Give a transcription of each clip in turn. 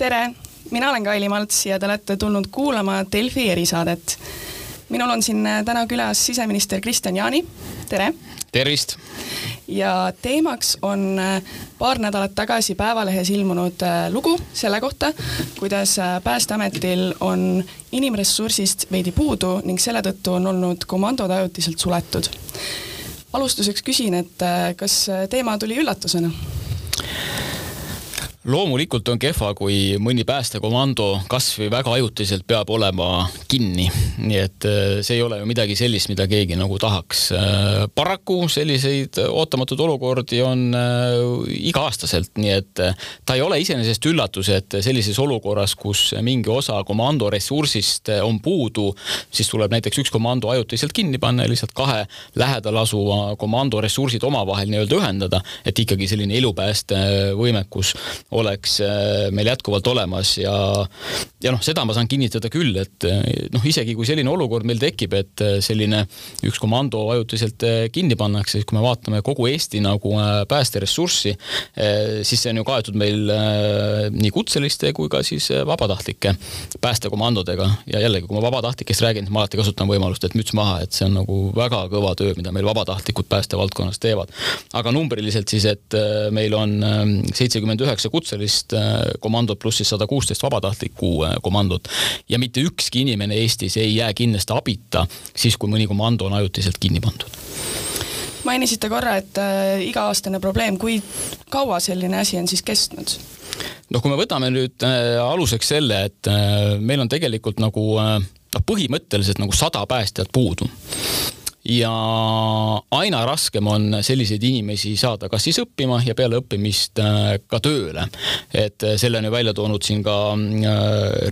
tere, mina olen Kaili Malts ja te olete tulnud kuulama Delfi erisaadet. minul on siin täna külas siseminister Kristian Jaani, tere! tervist! ja teemaks on äh, paar nädalat tagasi Päevalehes ilmunud äh, lugu selle kohta, kuidas äh, Päästeametil on inimressursist veidi puudu ning selle tõttu on olnud komandod ajutiselt suletud. alustuseks küsin, et kas teema tuli üllatusena? Loomulikult on kehva, kui mõni päästekomando kasvõi väga ajutiselt peab olema kinni, nii et äh, see ei ole ju midagi sellist, mida keegi nagu tahaks. Äh, paraku selliseid ootamatuid olukordi on äh, iga-aastaselt, nii et ta ei ole iseenesest üllatus, et sellises olukorras, kus mingi osa komando ressursist on puudu, siis tuleb näiteks üks komando ajutiselt kinni panna ja lihtsalt kahe lähedal asuva komando ressursid omavahel nii-öelda ühendada, et ikkagi selline elupäästevõimekus oleks äh, meil jätkuvalt olemas ja, ja noh, seda ma saan kinnitada küll, et äh, noh, isegi kui selline olukord meil tekib, et äh, selline üks komando ajutiselt kinni pannakse, siis kui me vaatame kogu Eesti nagu päästeressurssi, siis see on ju kaetud meil nii kutseliste kui ka siis vabatahtlike päästekomandodega ja jällegi, kui ma vabatahtlikest räägin, siis ma alati kasutan võimalust, et müts maha, et see on nagu väga kõva töö, mida meil vabatahtlikud päästevaldkonnas teevad. aga numbriliselt siis, et meil on seitsekümmend üheksa kutselist, kutselist äh, komandot pluss siis sada kuusteist vabatahtlikku äh, komandot. ja mitte ükski inimene Eestis ei jää kindlasti abita siis, kui mõni komando on ajutiselt kinni pandud mainisite korra, et äh, iga-aastane probleem, kui kaua selline asi on siis kestnud? noh, kui me võtame nüüd äh, aluseks selle, et äh, meil on tegelikult nagu äh, noh, põhimõtteliselt nagu sada päästjat puudu ja aina raskem on selliseid inimesi saada kas siis õppima ja peale õppimist äh, ka tööle. et äh, selle on ju välja toonud siin ka äh,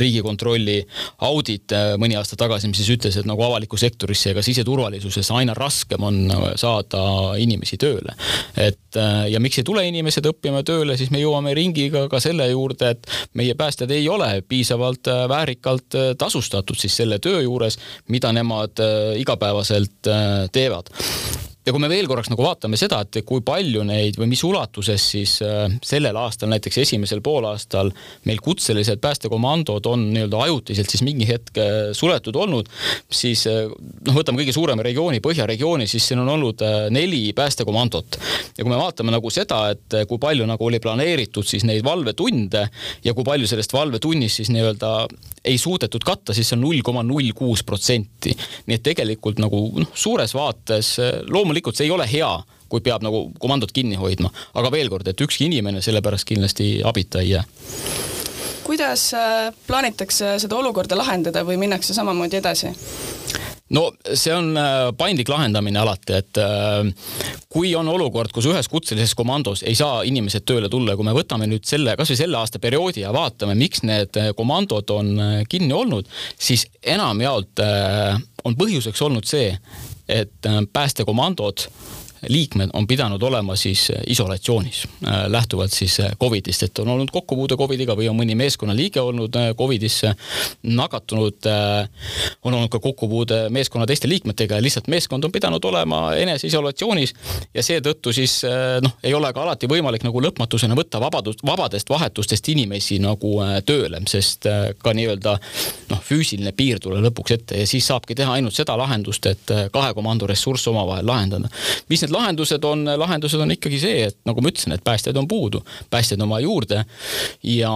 Riigikontrolli audit mõni aasta tagasi, mis siis ütles, et nagu avalikku sektorisse ja ka siseturvalisuses aina raskem on saada inimesi tööle. et ja miks ei tule inimesed õppima tööle, siis me jõuame ringiga ka selle juurde, et meie päästjad ei ole piisavalt väärikalt tasustatud siis selle töö juures, mida nemad igapäevaselt teevad ja kui me veel korraks nagu vaatame seda, et kui palju neid või mis ulatuses siis äh, sellel aastal, näiteks esimesel poolaastal meil kutselised päästekomandod on nii-öelda ajutiselt siis mingi hetk äh, suletud olnud, siis äh, noh, võtame kõige suurema regiooni, Põhjaregiooni, siis siin on olnud neli päästekomandot. ja kui me vaatame nagu seda, et kui palju nagu oli planeeritud siis neid valvetunde ja kui palju sellest valvetunnist siis nii-öelda ei suudetud katta, siis see on null koma null kuus protsenti. nii et tegelikult nagu noh, suures vaates loomulikult loomulikult see ei ole hea, kui peab nagu komandot kinni hoidma, aga veel kord, et ükski inimene selle pärast kindlasti abita ei jää kuidas äh, plaanitakse seda olukorda lahendada või minnakse samamoodi edasi? No see on äh, paindlik lahendamine alati, et äh, kui on olukord, kus ühes kutselises komandos ei saa inimesed tööle tulla kui me võtame nüüd selle, kasvõi selle aasta perioodi ja vaatame, miks need komandod on kinni olnud, siis enamjaolt on põhjuseks olnud see, et äh, päästekomandod liikmed on pidanud olema siis äh, isolatsioonis, äh, lähtuvalt siis äh, Covidist, et on olnud kokkupuude Covidiga või on mõni meeskonnaliige olnud Covidisse nakatunud, on olnud ka kokkupuude meeskonna teiste liikmetega ja lihtsalt meeskond on pidanud olema eneseisolatsioonis ja seetõttu siis noh, ei ole ka alati võimalik nagu lõpmatusena võtta vabadust, vabadest vahetustest inimesi nagu tööle, sest ka nii-öelda noh, füüsiline piir tuleb lõpuks ette ja siis saabki teha ainult seda lahendust, et kahe komando ressurss omavahel lahendada. mis need need lahendused on, lahendused on ikkagi see, et nagu ma ütlesin, et päästjaid on puudu, päästjaid on vaja juurde ja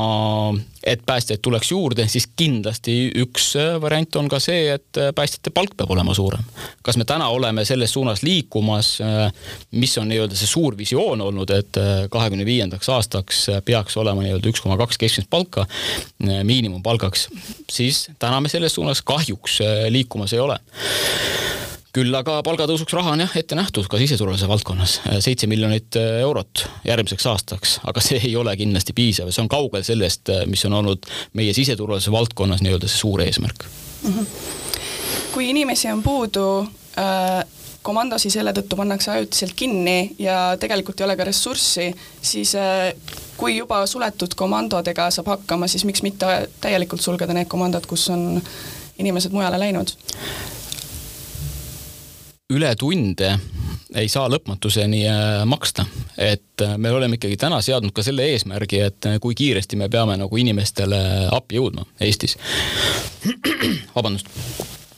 et päästjaid tuleks juurde, siis kindlasti üks äh, variant on ka see, et äh, päästjate palk peab olema suurem. kas me täna oleme selles suunas liikumas, äh, mis on nii-öelda see suur visioon olnud, et kahekümne viiendaks aastaks peaks olema nii-öelda üks koma kaks keskmist palka miinimumpalgaks, siis täna me selles suunas kahjuks liikumas ei ole küll aga palgatõusuks raha on jah ette nähtud ka siseturvalisuse valdkonnas, seitse miljonit äh, eurot järgmiseks aastaks, aga see ei ole kindlasti piisav ja see on kaugel sellest, äh, mis on olnud meie siseturvalisuse valdkonnas nii-öelda see suur eesmärk mm. -hmm. kui inimesi on puudu äh komandosi selle tõttu pannakse ajutiselt kinni ja tegelikult ei ole ka ressurssi, siis äh, kui juba suletud komandodega saab hakkama, siis miks mitte täielikult sulgeda need komandod, kus on inimesed mujale läinud? Ületunde ei saa lõpmatuseni äh, maksta, et me oleme ikkagi täna seadnud ka selle eesmärgi, et kui kiiresti me peame nagu inimestele appi jõudma Eestis. vabandust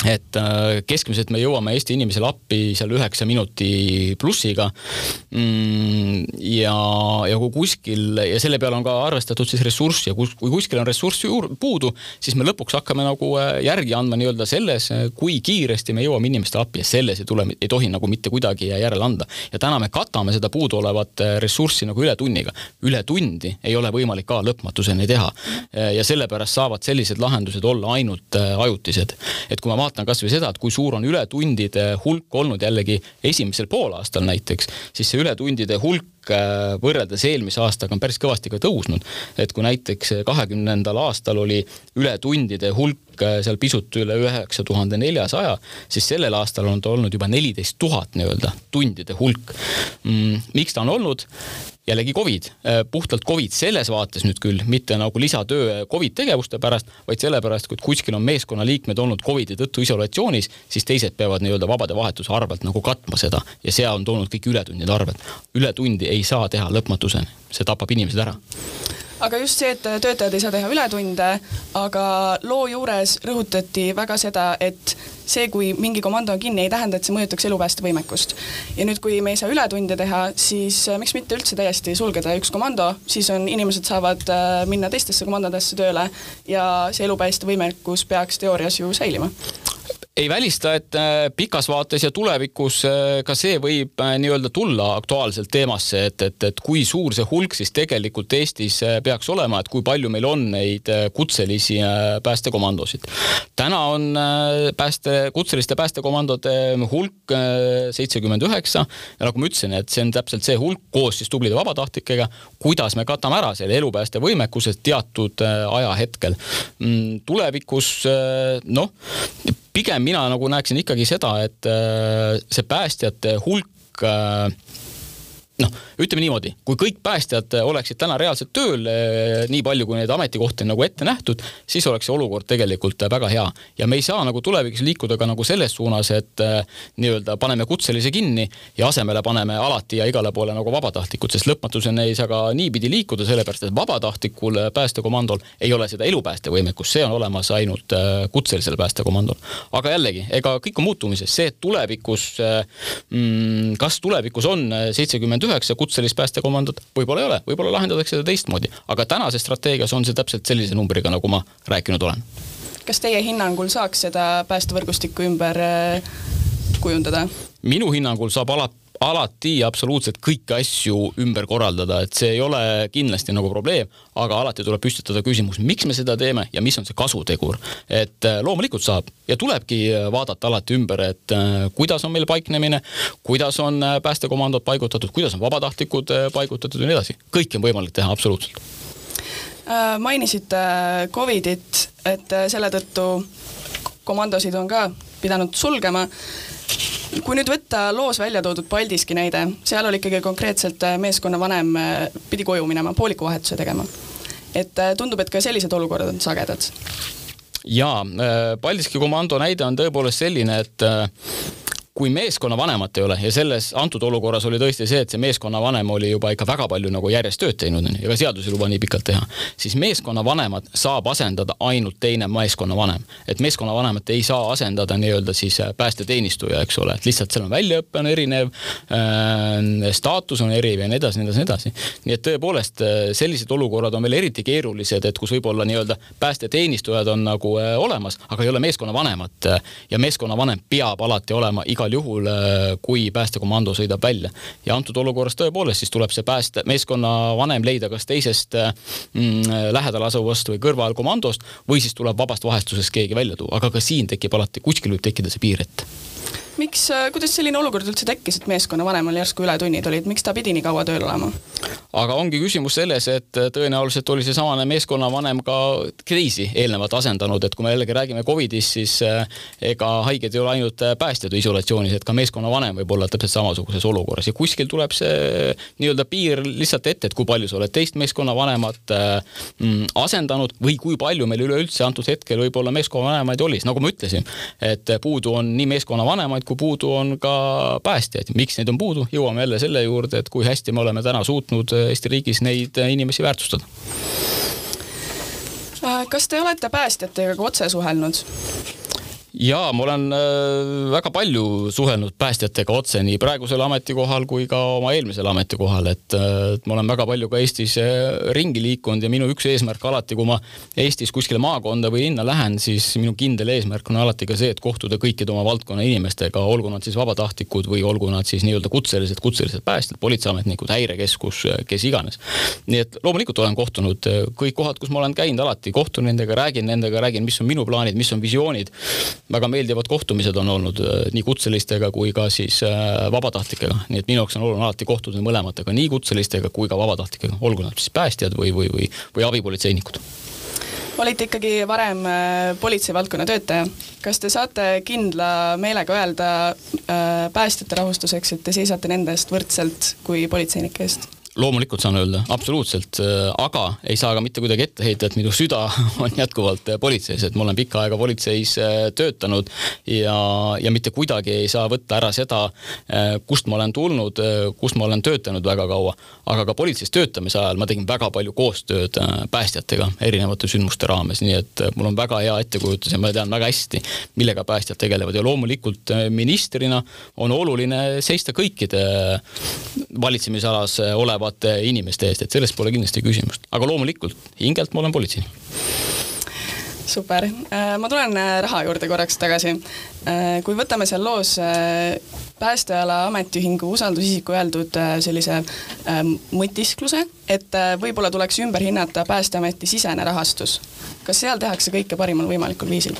et äh, keskmiselt me jõuame Eesti inimesele appi seal üheksa minuti plussiga. Mm, ja, ja kui kuskil ja selle peale on ka arvestatud siis ressurss ja kus, kui kuskil on ressurssi puudu, siis me lõpuks hakkame nagu äh, järgi andma nii-öelda selles, kui kiiresti me jõuame inimestele appi ja selles ei tule, ei tohi nagu mitte kuidagi järele anda. ja täna me katame seda puuduolevat äh, ressurssi nagu ületunniga. ületundi ei ole võimalik ka lõpmatuseni teha. ja sellepärast saavad sellised lahendused olla ainult ajutised. et kui ma vaatan vaatan kasvõi seda, et kui suur on ületundide hulk olnud jällegi esimesel poolaastal näiteks, siis see ületundide hulk võrreldes eelmise aastaga on päris kõvasti ka tõusnud. et kui näiteks kahekümnendal aastal oli ületundide hulk äh, seal pisut üle üheksa tuhande neljasaja, siis sellel aastal on ta olnud juba neliteist tuhat nii-öelda tundide hulk. Mm, miks ta on olnud? jällegi Covid, äh, puhtalt Covid selles vaates nüüd küll, mitte nagu lisatöö Covid tegevuste pärast, vaid sellepärast, kui kuskil on meeskonnaliikmed olnud Covidi tõttu isolatsioonis, siis teised peavad nii-öelda vabade vahetuse arvelt nagu katma seda ja see on tulnud kõik ületundide arvelt. ületundi ei saa teha lõpmatuseni, see tapab inimesed ära. Aga just see, et töötajad ei saa teha ületunde, aga loo juures rõhutati väga seda, et see, kui mingi komando on kinni, ei tähenda, et see mõjutaks elupäästevõimekust. ja nüüd, kui me ei saa ületunde teha, siis äh, miks mitte üldse täiesti sulgeda üks komando, siis on, inimesed saavad äh, minna teistesse komandodesse tööle ja see elupäästevõimekus peaks teoorias ju säilima ei välista, et äh, pikas vaates ja tulevikus äh, ka see võib äh, nii-öelda tulla aktuaalselt teemasse, et, et, et kui suur see hulk siis tegelikult Eestis peaks olema, et kui palju meil on neid kutselisi päästekomandosid. täna on pääste, kutseliste päästekomandode hulk seitsekümmend üheksa ja nagu ma ütlesin, et see on täpselt see hulk koos siis tublide vabatahtlikega, kuidas me katame ära selle elupäästevõimekuse teatud ajahetkel. Mm, tulevikus noh, pigem mina nagu näeksin ikkagi seda, et äh, see päästjate hulk äh, noh, ütleme niimoodi, kui kõik päästjad oleksid täna reaalselt tööl eh, nii palju, kui neid ametikohti on nagu ette nähtud, siis oleks see olukord tegelikult väga hea. ja me ei saa nagu tulevikus liikuda ka nagu selles suunas, et eh, nii-öelda paneme kutselise kinni ja asemele paneme alati ja igale poole nagu vabatahtlikud, sest lõpmatuseni ei saa ka niipidi liikuda, sellepärast et vabatahtlikul päästekomandol ei ole seda elupäästevõimekust, see on olemas ainult eh, kutselisel päästekomandol. aga jällegi, ega kõik on muutumises, see, et tulevikus mm,, kas tulevikus on seitsekümmend kakskümmend üheksa kutselist päästekomandot, võib-olla ei ole, võib-olla lahendatakse seda teistmoodi, aga tänases strateegias on see täpselt sellise numbriga, nagu ma rääkinud olen. kas teie hinnangul saaks seda päästevõrgustikku ümber äh, kujundada? minu hinnangul saab alati alati absoluutselt kõiki asju ümber korraldada, et see ei ole kindlasti nagu probleem, aga alati tuleb püstitada küsimus, miks me seda teeme ja mis on see kasutegur. et äh, loomulikult saab ja tulebki äh, vaadata alati ümber, et äh, kuidas on meil paiknemine, kuidas on päästekomandod paigutatud, kuidas on vabatahtlikud paigutatud ja nii edasi, kõike on võimalik teha absoluutselt. mainisite Covidit, et selle tõttu komandosid on ka pidanud sulgema kui nüüd võtta loos välja toodud Paldiski näide, seal oli ikkagi konkreetselt äh, meeskonnavanem äh, pidi koju minema, pooliku vahetuse tegema. et äh, tundub, et ka sellised olukorrad on sagedad. jaa, Paldiski komando näide on tõepoolest selline, et kui meeskonnavanemat ei ole ja selles antud olukorras oli tõesti see, et see meeskonnavanem oli juba ikka väga palju nagu järjest tööd teinud ja ka seadus ei luba nii pikalt teha, siis meeskonnavanemat saab asendada ainult teine meeskonnavanem. et meeskonnavanemat ei saa asendada nii-öelda siis äh, päästeteenistuja, eks ole, et lihtsalt seal on väljaõpe on erinev äh,, staatus on erinev ja nii edasi, nii edasi, nii edasi. nii et tõepoolest äh, sellised olukorrad on veel eriti keerulised, et kus võib-olla nii-öelda päästeteenistujad on nagu äh, olemas, aga ei ole meeskonnavanemat ja meeskonnavanem peab alati olema iga igal juhul, äh, kui päästekomando sõidab välja. ja antud olukorras tõepoolest siis tuleb see pääste, meeskonna vanem leida kas teisest äh, mm, lähedal asuvast või kõrval komandost või siis tuleb vabast vahetusest keegi välja tuua, aga ka siin tekib alati, kuskil võib tekkida see piir ette miks, äh, kuidas selline olukord üldse tekkis, et meeskonnavanemal järsku ületunnid olid, miks ta pidi nii kaua tööl olema? aga ongi küsimus selles, et äh, tõenäoliselt oli seesamane meeskonnavanem ka kriisi eelnevalt asendanud, et kui me jällegi räägime Covidist, siis äh, ega haiged ei ole ainult päästjad isolatsioonis, et ka meeskonnavanem võib olla täpselt samasuguses olukorras. Ja kuskil tuleb see nii-öelda piir lihtsalt ette, et kui palju sa oled teist meeskonnavanemat mm, asendanud või kui palju meil üleüldse antud hetkel võib-olla meeskonnavanemaid oli, nagu ma ütlesin, et puudu on nii meeskonnavanemaid et kui puudu on ka päästjaid, miks neid on puudu, jõuame jälle selle juurde, et kui hästi me oleme täna suutnud Eesti riigis neid inimesi väärtustada. kas te olete päästjatega ka otse suhelnud? Jaa, ma olen äh, väga palju suhelnud päästjatega otse nii praegusel ametikohal kui ka oma eelmisel ametikohal, et, äh, et ma olen väga palju ka Eestis äh, ringi liikunud ja minu üks eesmärk alati, kui ma Eestis kuskile maakonda või linna lähen, siis minu kindel eesmärk on alati ka see, et kohtuda kõikide oma valdkonna inimestega, olgu nad siis vabatahtlikud või olgu nad siis nii-öelda kutselised, kutselised päästjad, politseiametnikud, häirekeskus, kes iganes. nii et loomulikult olen kohtunud kõik kohad, kus ma olen käinud, alati kohtun nendega, räägin nendega, räägin, mis on minu plaanid, mis on visioonid väga meeldivad kohtumised on olnud äh, nii kutselistega kui ka siis äh, vabatahtlikega, nii et minu jaoks on oluline alati kohtuda mõlematega, nii kutselistega kui ka vabatahtlikega, olgu nad siis päästjad või, või, või, või abipolitseinikud olite ikkagi varem äh, politseivaldkonna töötaja. kas te saate kindla meelega öelda päästjate rahustuseks, et te seisate nende eest võrdselt kui politseinike eest? Loomulikult saan öelda, absoluutselt, äh, aga ei saa ka mitte kuidagi ette heita, et minu süda on jätkuvalt äh, politseis, et ma olen pikka aega politseis äh, töötanud ja, ja mitte kuidagi ei saa võtta ära seda, kust ma olen tulnud, kus ma olen töötanud väga kaua. aga ka politseis töötamise ajal ma tegin väga palju koostööd päästjatega erinevate sündmuste raames, nii et mul on väga hea ettekujutus ja ma tean väga hästi, millega päästjad tegelevad. Ja loomulikult ministrina on oluline seista kõikide valitsemisalas oleva olevate inimeste eest, et selles pole kindlasti küsimust, aga loomulikult hingelt ma olen politseinik super, äh, ma tulen äh, raha juurde korraks tagasi. Äh, kui võtame seal loos Päästeala Ametiühingu usaldusisiku öeldud sellise mõtiskluse, et võib-olla tuleks ümber hinnata Päästeameti sisene rahastus. kas seal tehakse kõike parimal võimalikul viisil?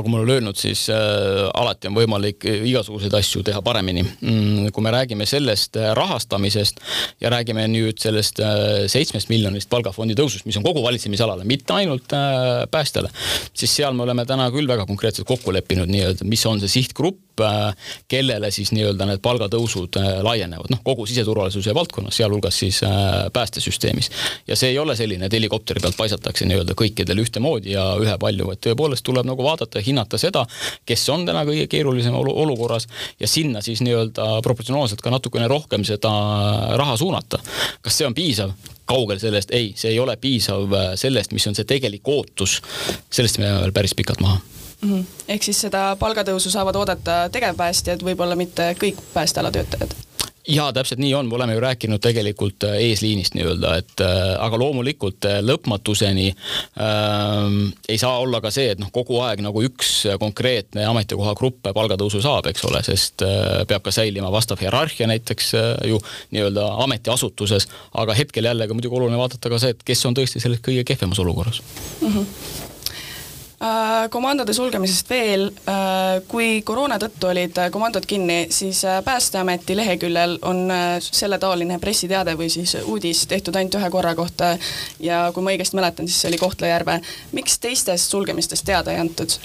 Nagu ma olen öelnud, siis äh, alati on võimalik igasuguseid asju teha paremini mm,. kui me räägime sellest äh, rahastamisest ja räägime nüüd sellest äh, seitsmest miljonist palgafondi tõusust, mis on kogu valitsemisalale, mitte ainult äh, päästjale, siis seal me oleme täna küll väga konkreetselt kokku leppinud nii-öelda, mis on see sihtgrupp, Äh, kellele siis nii-öelda need palgatõusud äh, laienevad, noh, kogu siseturvalisuse valdkonnas, sealhulgas siis äh, päästesüsteemis. ja see ei ole selline, et helikopteri pealt paisatakse nii-öelda kõikidele ühtemoodi ja ühepalju, vaid tõepoolest tuleb nagu vaadata ja hinnata seda, kes on täna kõige keerulisem olukorras ja sinna siis nii-öelda proportsionaalselt ka natukene rohkem seda raha suunata. kas see on piisav? kaugel sellest, ei, see ei ole piisav sellest, mis on see tegelik ootus, sellest me jääme veel päris pikalt maha mm. -hmm. ehk siis seda palgatõusu saavad oodata tegevpäästjad, võib-olla mitte kõik päästeala töötajad? jaa, täpselt nii on, me oleme ju rääkinud tegelikult äh, eesliinist nii-öelda, et äh, aga loomulikult äh, lõpmatuseni äh, ei saa olla ka see, et noh, kogu aeg nagu üks konkreetne ametikoha grupp palgatõusu saab, eks ole, sest äh, peab ka säilima vastav hierarhia näiteks äh, ju nii-öelda ametiasutuses, aga hetkel jällegi muidugi oluline vaadata ka see, et kes on tõesti selles kõige kehvemas olukorras mm. -hmm komandode sulgemisest veel, äh, kui koroona tõttu olid äh, komandod kinni, siis Päästeameti leheküljel on selletaoline pressiteade või siis uudis tehtud ainult ühe korra kohta ja kui ma õigesti mäletan, siis see oli Kohtla-Järve. miks teistest sulgemistest teada ei antud?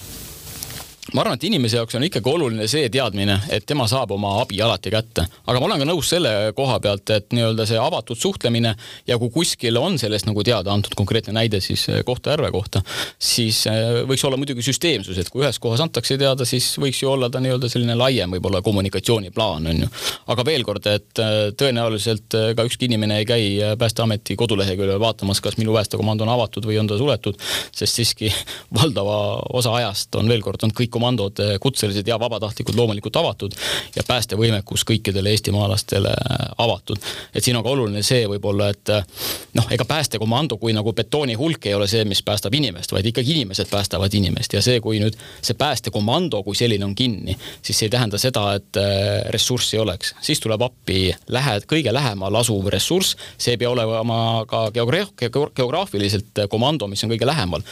Ma arvan, et inimese jaoks on ikkagi oluline see teadmine, et tema saab oma abi alati kätte. aga ma olen ka nõus selle koha pealt, et nii-öelda see avatud suhtlemine ja kui kuskil on sellest nagu teada antud, konkreetne näide siis eh, Kohtla-Järve kohta, siis eh, võiks olla muidugi süsteemsus, et kui ühes kohas antakse teada, siis võiks ju olla ta nii-öelda selline laiem võib-olla kommunikatsiooniplaan, on ju. aga veel kord, et eh, tõenäoliselt ka ükski inimene ei käi Päästeameti koduleheküljel vaatamas, kas minu päästekomando on avatud või on ta suletud, sest siiski valdava osa ajast on veel kord, on kõik komandod, eh, kutselised ja vabatahtlikud loomulikult avatud ja päästevõimekus kõikidele eestimaalastele eh, avatud. et siin on ka oluline see võib-olla, et eh, noh, ega päästekomando kui nagu betooni hulk ei ole see, mis päästab inimest, vaid ikkagi inimesed päästavad inimest ja see, kui nüüd see päästekomando kui selline on kinni, siis see ei tähenda seda, et ressurssi ei oleks, siis tuleb appi lähe, kõige lähemal asuv ressurss, see ei pea olema ka geograaf, geograafiliselt komando, mis on kõige lähemal.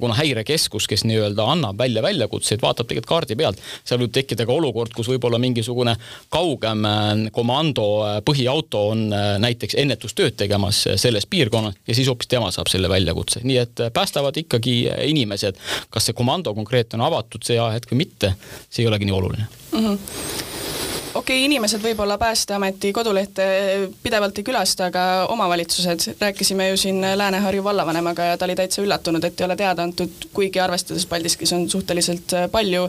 kuna häirekeskus, kes nii-öelda annab välja väljakutseid, vaid vaatab tegelikult kaardi pealt. seal võib tekkida ka olukord, kus võib-olla mingisugune kaugem äh, komando äh, põhiauto on äh, näiteks ennetustööd tegemas selles piirkonnas ja siis hoopis tema saab selle väljakutse, nii et päästavad ikkagi inimesed. kas see komando konkreetne on avatud see ajahetk või mitte, see ei olegi nii oluline mm. -hmm okei okay,, inimesed võib-olla Päästeameti kodulehte pidevalt ei külasta, aga omavalitsused, rääkisime ju siin Lääne-Harju vallavanemaga ja ta oli täitsa üllatunud, et ei ole teada antud, kuigi arvestades Paldiskis on suhteliselt palju,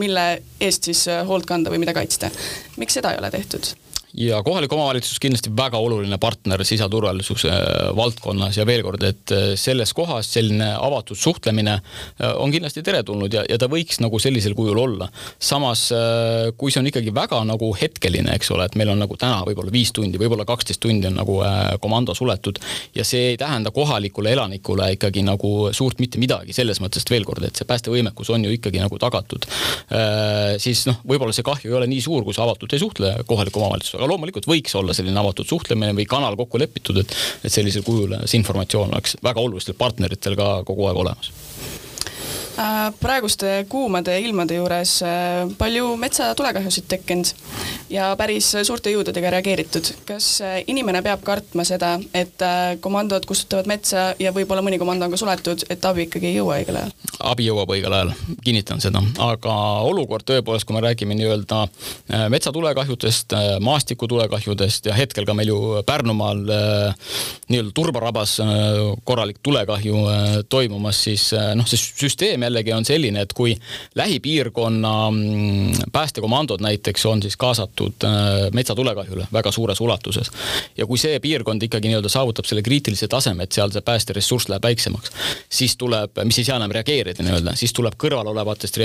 mille eest siis hoolt kanda või mida kaitsta. miks seda ei ole tehtud? Ja kohalik omavalitsus kindlasti väga oluline partner siseturvalisuse äh, valdkonnas ja veel kord, et äh, selles kohas selline avatud suhtlemine äh, on kindlasti teretulnud ja, ja ta võiks nagu sellisel kujul olla. samas, kui see on ikkagi väga nagu hetkeline, eks ole, et meil on nagu täna võib-olla viis tundi, võib-olla kaksteist tundi on nagu komando suletud ja see ei tähenda kohalikule elanikule ikkagi nagu suurt mitte midagi, selles mõttes, et veel kord, et see päästevõimekus on ju ikkagi nagu tagatud, siis noh, võib-olla see kahju ei ole nii suur, kui sa avatult ei suhtle kohaliku omavalitsusega loomulikult võiks olla selline avatud suhtlemine või kanal kokku lepitud, et, et sellisel kujul see informatsioon oleks väga olulistel partneritel ka kogu aeg olemas praeguste kuumade ilmade juures äh, palju metsatulekahjusid tekkinud ja päris suurte jõududega reageeritud. kas äh, inimene peab kartma seda, et komandod kustutavad metsa ja võib-olla mõni komando on ka suletud, et abi ikkagi ei jõua õigel ajal? abi jõuab õigel ajal, kinnitan seda, aga olukord tõepoolest, kui me räägime nii-öelda metsatulekahjudest, maastikutulekahjudest ja hetkel ka meil ju Pärnumaal nii-öelda turbarabas korralik tulekahju toimumas, siis noh, see süsteem jällegi on selline, et kui lähipiirkonna mm, päästekomandod näiteks on siis kaasatud äh, metsatulekahjule väga suures ulatuses ja kui see piirkond ikkagi nii-öelda saavutab selle kriitilise taseme, et seal see päästeressurss läheb väiksemaks, siis tuleb, mis ei saa enam reageerida nii-öelda, siis tuleb kõrval olevatest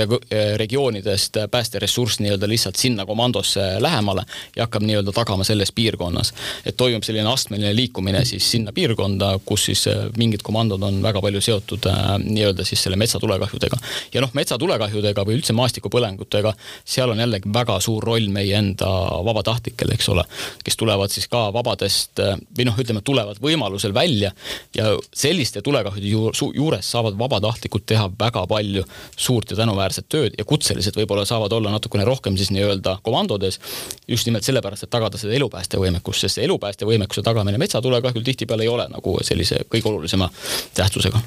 regioonidest päästeressurss nii-öelda lihtsalt sinna komandosse lähemale ja hakkab nii-öelda tagama selles piirkonnas. et toimub selline astmeline liikumine siis sinna piirkonda, kus siis äh, mingid komandod on väga palju seotud äh, nii-öelda siis selle metsatulekahju tulekahjudega. ja noh, metsatulekahjudega või üldse maastikupõlengutega, seal on jällegi väga suur roll meie enda vabatahtlikel, eks ole, kes tulevad siis ka vabadest või noh, ütleme, tulevad võimalusel välja ja selliste tulekahjude juures saavad vabatahtlikud teha väga palju suurt ja tänuväärset tööd ja kutselised võib-olla saavad olla natukene rohkem siis nii-öelda komandodes just nimelt sellepärast, et tagada seda elupäästevõimekust, sest elupäästevõimekuse tagamine metsatulekahjul tihtipeale ei ole nagu sellise kõige olulisema tähtsusega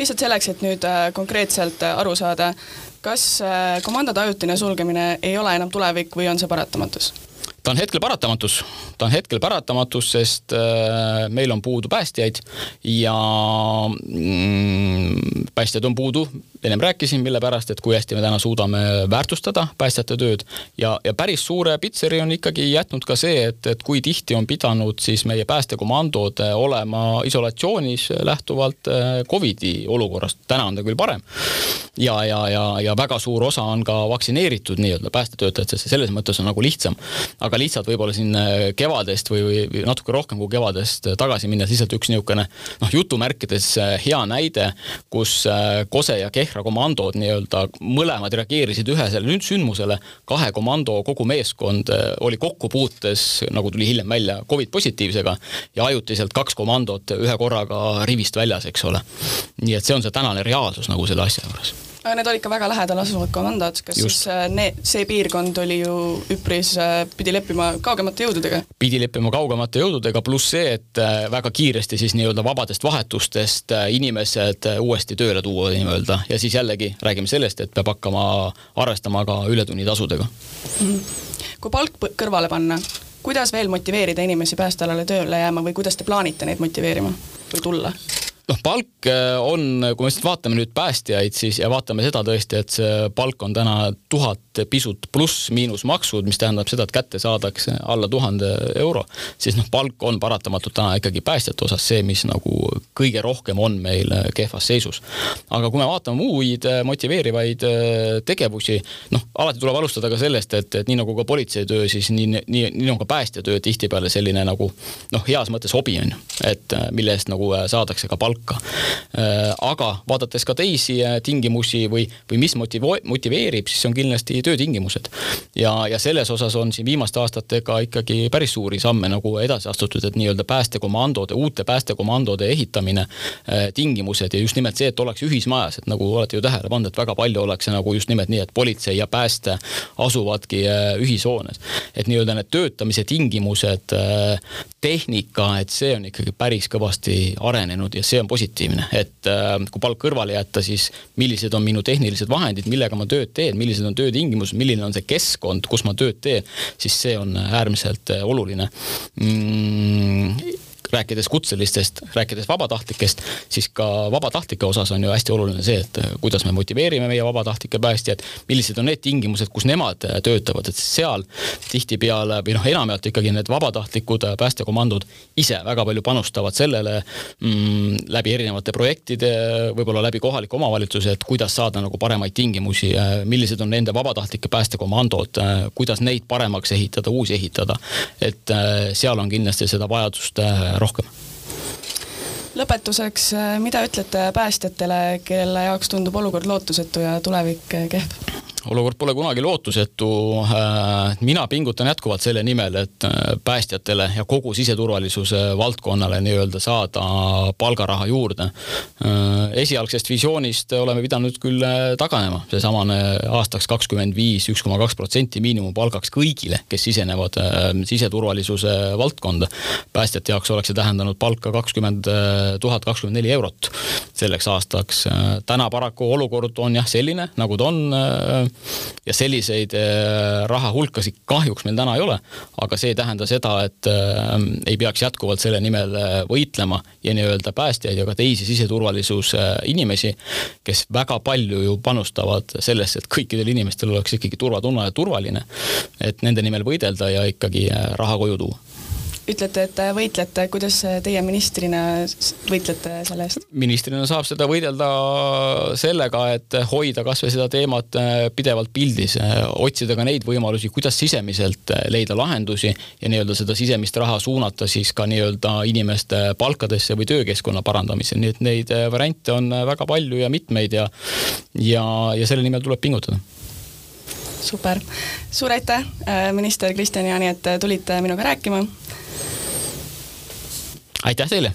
lihtsalt selleks, et nüüd äh, konkreetselt äh, aru saada, kas äh, komandode ajutine sulgemine ei ole enam tulevik või on see paratamatus? Ta on hetkel paratamatus, ta on hetkel paratamatus, sest äh, meil on puudu päästjaid ja mm, päästjaid on puudu, ennem rääkisin, mille pärast, et kui hästi me täna suudame väärtustada päästjate tööd. Ja, ja päris suure pitseri on ikkagi jätnud ka see, et, et kui tihti on pidanud siis meie päästekomandod olema isolatsioonis lähtuvalt äh, Covidi olukorrast, täna on ta küll parem. ja, ja, ja, ja väga suur osa on ka vaktsineeritud nii-öelda päästetöötajad, sest selles mõttes on nagu lihtsam. Aga lihtsalt võib-olla siin äh, kevadest või, või natuke rohkem kui kevadest äh, tagasi minnes lihtsalt üks niisugune noh, jutumärkides äh, hea näide, kus Kose ja Kehra komandod nii-öelda mõlemad reageerisid ühesele sündmusele, kahe komando kogu meeskond oli kokkupuutes, nagu tuli hiljem välja, Covid positiivsega ja ajutiselt kaks komandot ühe korraga rivist väljas, eks ole. nii et see on see tänane reaalsus nagu selle asja juures aga need olid ka väga lähedal asuvad komandod, kas Just. siis äh, need, see piirkond oli ju üpris, äh, pidi leppima kaugemate jõududega? pidi leppima kaugemate jõududega, pluss see, et äh, väga kiiresti siis nii-öelda vabadest vahetustest inimesed uuesti tööle tuua nii-öelda ja siis jällegi räägime sellest, et peab hakkama arvestama ka ületunnitasudega mm. -hmm. kui palk kõrvale panna, kuidas veel motiveerida inimesi päästealale tööle jääma või kuidas te plaanite neid motiveerima või tulla? Noh, palk äh, on, kui me lihtsalt vaatame nüüd päästjaid, siis ja vaatame seda tõesti, et see palk on täna tuhat pisut pluss-miinus maksud, mis tähendab seda, et kätte saadakse alla tuhande euro, siis noh, palk on paratamatult täna ikkagi päästjate osas see, mis nagu kõige rohkem on meil äh, kehvas seisus. aga kui me vaatame muid äh, motiveerivaid tegevusi, noh, alati tuleb alustada ka sellest, et, et nii nagu ka politseitöö, siis nii, nii, nii nagu ka päästjatöö tihtipeale selline nagu noh, heas mõttes hobi on ju, et mille eest nagu saadakse ka palka. Äh, aga vaadates ka teisi äh, tingimusi või, või mis motivo-, motiveerib, siis on kindlasti töötingimused. ja, ja selles osas on siin viimaste aastatega ikkagi päris suuri samme nagu edasi astutud, et nii-öelda päästekomandode, uute päästekomandode ehitamine, äh, tingimused ja just nimelt see, et oleks ühismajas, et nagu olete ju tähele pannud, et väga palju ollakse nagu just nimelt nii, et politsei ja pääste asuvadki ühishoones. et nii-öelda need töötamise tingimused, tehnika, et see on ikkagi päris kõvasti arenenud ja see on positiivne, et kui palk kõrvale jätta, siis millised on minu tehnilised vahendid, millega ma tööd teen, millised on töötingimused, milline on see keskkond, kus ma tööd teen, siis see on äärmiselt oluline. Mm rääkides kutselistest, rääkides vabatahtlikest, siis ka vabatahtlike osas on ju hästi oluline see, et kuidas me motiveerime meie vabatahtlikke päästjaid, millised on need tingimused, kus nemad töötavad, et seal tihtipeale või noh, enamjaolt ikkagi need vabatahtlikud päästekomandod ise väga palju panustavad sellele mm, läbi erinevate projektide, võib-olla läbi kohaliku omavalitsuse, et kuidas saada nagu paremaid tingimusi, millised on nende vabatahtlike päästekomandod, kuidas neid paremaks ehitada, uusi ehitada. et seal on kindlasti seda vajadust rohkem lõpetuseks, mida ütlete päästjatele, kelle jaoks tundub olukord lootusetu ja tulevik kehv? Olukord pole kunagi lootusetu. Äh, mina pingutan jätkuvalt selle nimel, et äh, päästjatele ja kogu siseturvalisuse valdkonnale nii-öelda saada palgaraha juurde. Äh, esialgsest visioonist oleme pidanud küll taganema, seesamane aastaks kakskümmend viis, üks koma kaks protsenti miinimumpalgaks kõigile, kes sisenevad siseturvalisuse valdkonda. päästjate jaoks oleks see tähendanud palka kakskümmend tuhat kakskümmend neli eurot selleks aastaks. täna paraku olukord on jah selline, nagu ta on ja selliseid äh, raha hulkasid kahjuks meil täna ei ole, aga see ei tähenda seda, et äh, ei peaks jätkuvalt selle nimel äh, võitlema ja nii-öelda päästjaid ja ka teisi siseturvalisuse inimesi, kes väga palju ju panustavad sellesse, et kõikidel inimestel oleks ikkagi turvatunne ja turvaline, et nende nimel võidelda ja ikkagi raha koju tuua ütlete, et võitlete, kuidas teie ministrina võitlete selle eest? ministrina saab seda võidelda sellega, et hoida kasvõi seda teemat äh, pidevalt pildis, äh, otsida ka neid võimalusi, kuidas sisemiselt äh, leida lahendusi ja nii-öelda seda sisemist raha suunata siis ka nii-öelda inimeste palkadesse või töökeskkonna parandamisel, nii et neid variante on väga palju ja mitmeid ja ja, ja selle nimel tuleb pingutada super, suur aitäh, minister Kristjan Jaani, et tulite minuga rääkima. Aitäh teile